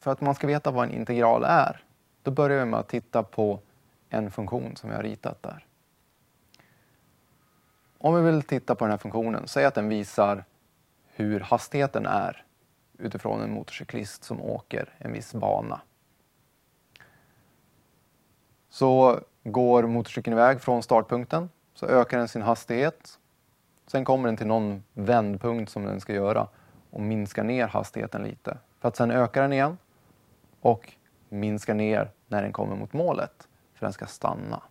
för att man ska veta vad en integral är, då börjar vi med att titta på en funktion som vi har ritat där. Om vi vill titta på den här funktionen, säg att den visar hur hastigheten är utifrån en motorcyklist som åker en viss bana. Så går motorcykeln iväg från startpunkten, så ökar den sin hastighet. Sen kommer den till någon vändpunkt som den ska göra och minskar ner hastigheten lite. För att sen öka den igen och minska ner när den kommer mot målet, för den ska stanna.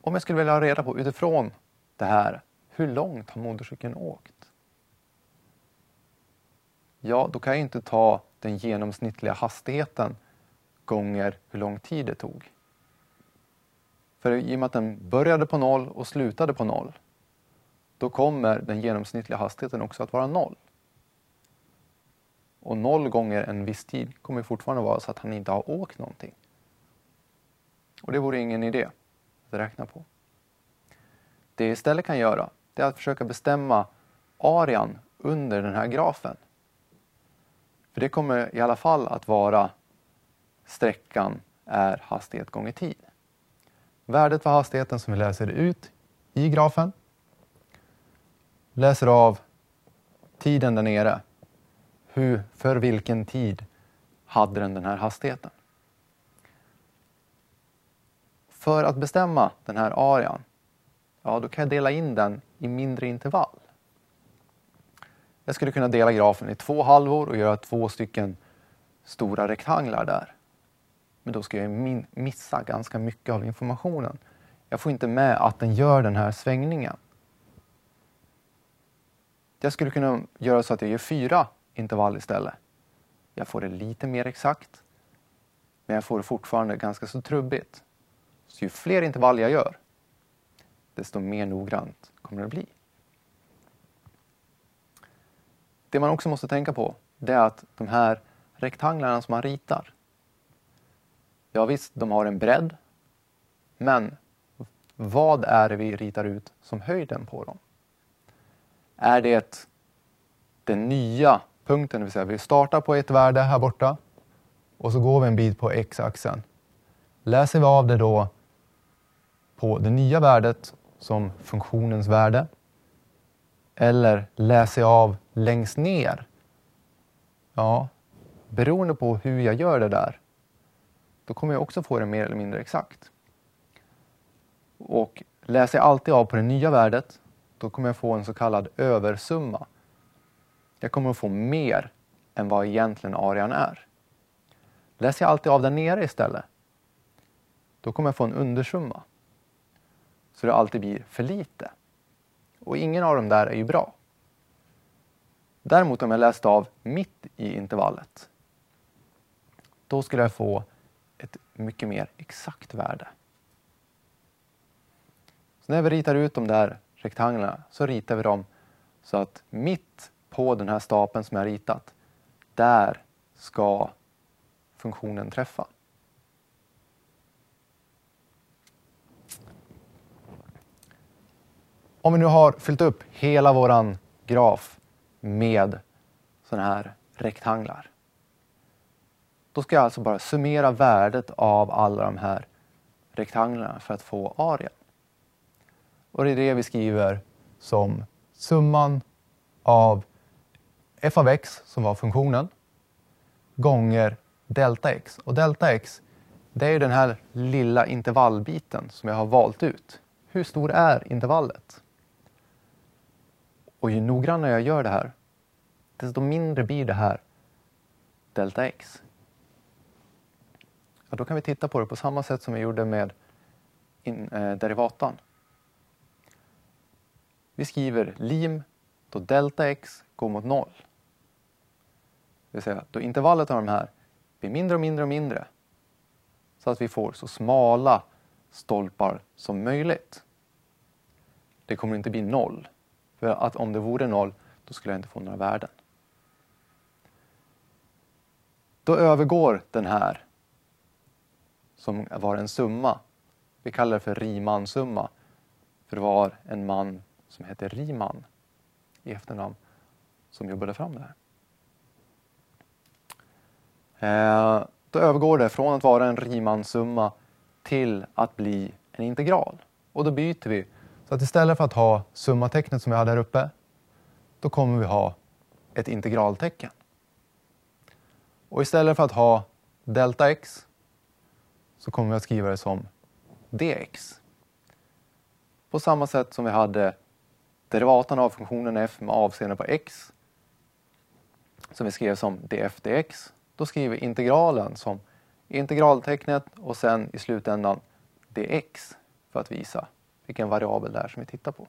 Om jag skulle vilja ha reda på utifrån det här, hur långt har motorcykeln åkt? Ja, då kan jag inte ta den genomsnittliga hastigheten gånger hur lång tid det tog. För i och med att den började på noll och slutade på noll, då kommer den genomsnittliga hastigheten också att vara noll. Och noll gånger en viss tid kommer fortfarande vara så att han inte har åkt någonting. Och det vore ingen idé att räkna på. Det jag istället kan göra, det är att försöka bestämma arean under den här grafen. För det kommer i alla fall att vara sträckan är hastighet gånger tid. Värdet för hastigheten som vi läser ut i grafen. Läser av tiden där nere. Hur, för vilken tid hade den den här hastigheten? För att bestämma den här arean, ja då kan jag dela in den i mindre intervall. Jag skulle kunna dela grafen i två halvor och göra två stycken stora rektanglar där. Men då ska jag missa ganska mycket av informationen. Jag får inte med att den gör den här svängningen. Jag skulle kunna göra så att jag gör fyra intervall istället. Jag får det lite mer exakt, men jag får det fortfarande ganska så trubbigt. Så ju fler intervall jag gör, desto mer noggrant kommer det bli. Det man också måste tänka på, det är att de här rektanglarna som man ritar, ja visst, de har en bredd, men vad är det vi ritar ut som höjden på dem? Är det den nya punkten, det vill säga vi startar på ett värde här borta och så går vi en bit på x-axeln. Läser vi av det då på det nya värdet som funktionens värde eller läser jag av längst ner? Ja, beroende på hur jag gör det där, då kommer jag också få det mer eller mindre exakt. Och läser jag alltid av på det nya värdet, då kommer jag få en så kallad översumma. Jag kommer att få mer än vad egentligen arean är. Läser jag alltid av där nere istället, då kommer jag få en undersumma. Så det alltid blir för lite. Och ingen av dem där är ju bra. Däremot om jag läste av mitt i intervallet, då skulle jag få ett mycket mer exakt värde. Så när vi ritar ut de där rektanglarna så ritar vi dem så att mitt på den här stapeln som jag ritat, där ska funktionen träffa. Om vi nu har fyllt upp hela våran graf med sådana här rektanglar. Då ska jag alltså bara summera värdet av alla de här rektanglarna för att få arean. Och det är det vi skriver som summan av f av x, som var funktionen, gånger delta x. Och delta x, det är den här lilla intervallbiten som jag har valt ut. Hur stor är intervallet? Och ju noggrannare jag gör det här, desto mindre blir det här delta x. Ja, då kan vi titta på det på samma sätt som vi gjorde med in, eh, derivatan. Vi skriver lim då delta x går mot noll. Det vill säga då intervallet av de här blir mindre och mindre och mindre så att vi får så smala stolpar som möjligt. Det kommer inte bli noll. För att om det vore noll, då skulle jag inte få några värden. Då övergår den här, som var en summa, vi kallar det för Riemann-summa, för det var en man som hette Riemann i efternamn som jobbade fram det här. Eh, då övergår det från att vara en Riemann-summa till att bli en integral. Och då byter vi. Så att istället för att ha summatecknet som vi hade här uppe, då kommer vi ha ett integraltecken. Och istället för att ha delta x så kommer vi att skriva det som dx. På samma sätt som vi hade derivatan av funktionen f med avseende på x som vi skrev som df dx. Då skriver vi integralen som integraltecknet och sen i slutändan dx för att visa vilken variabel det är som vi tittar på.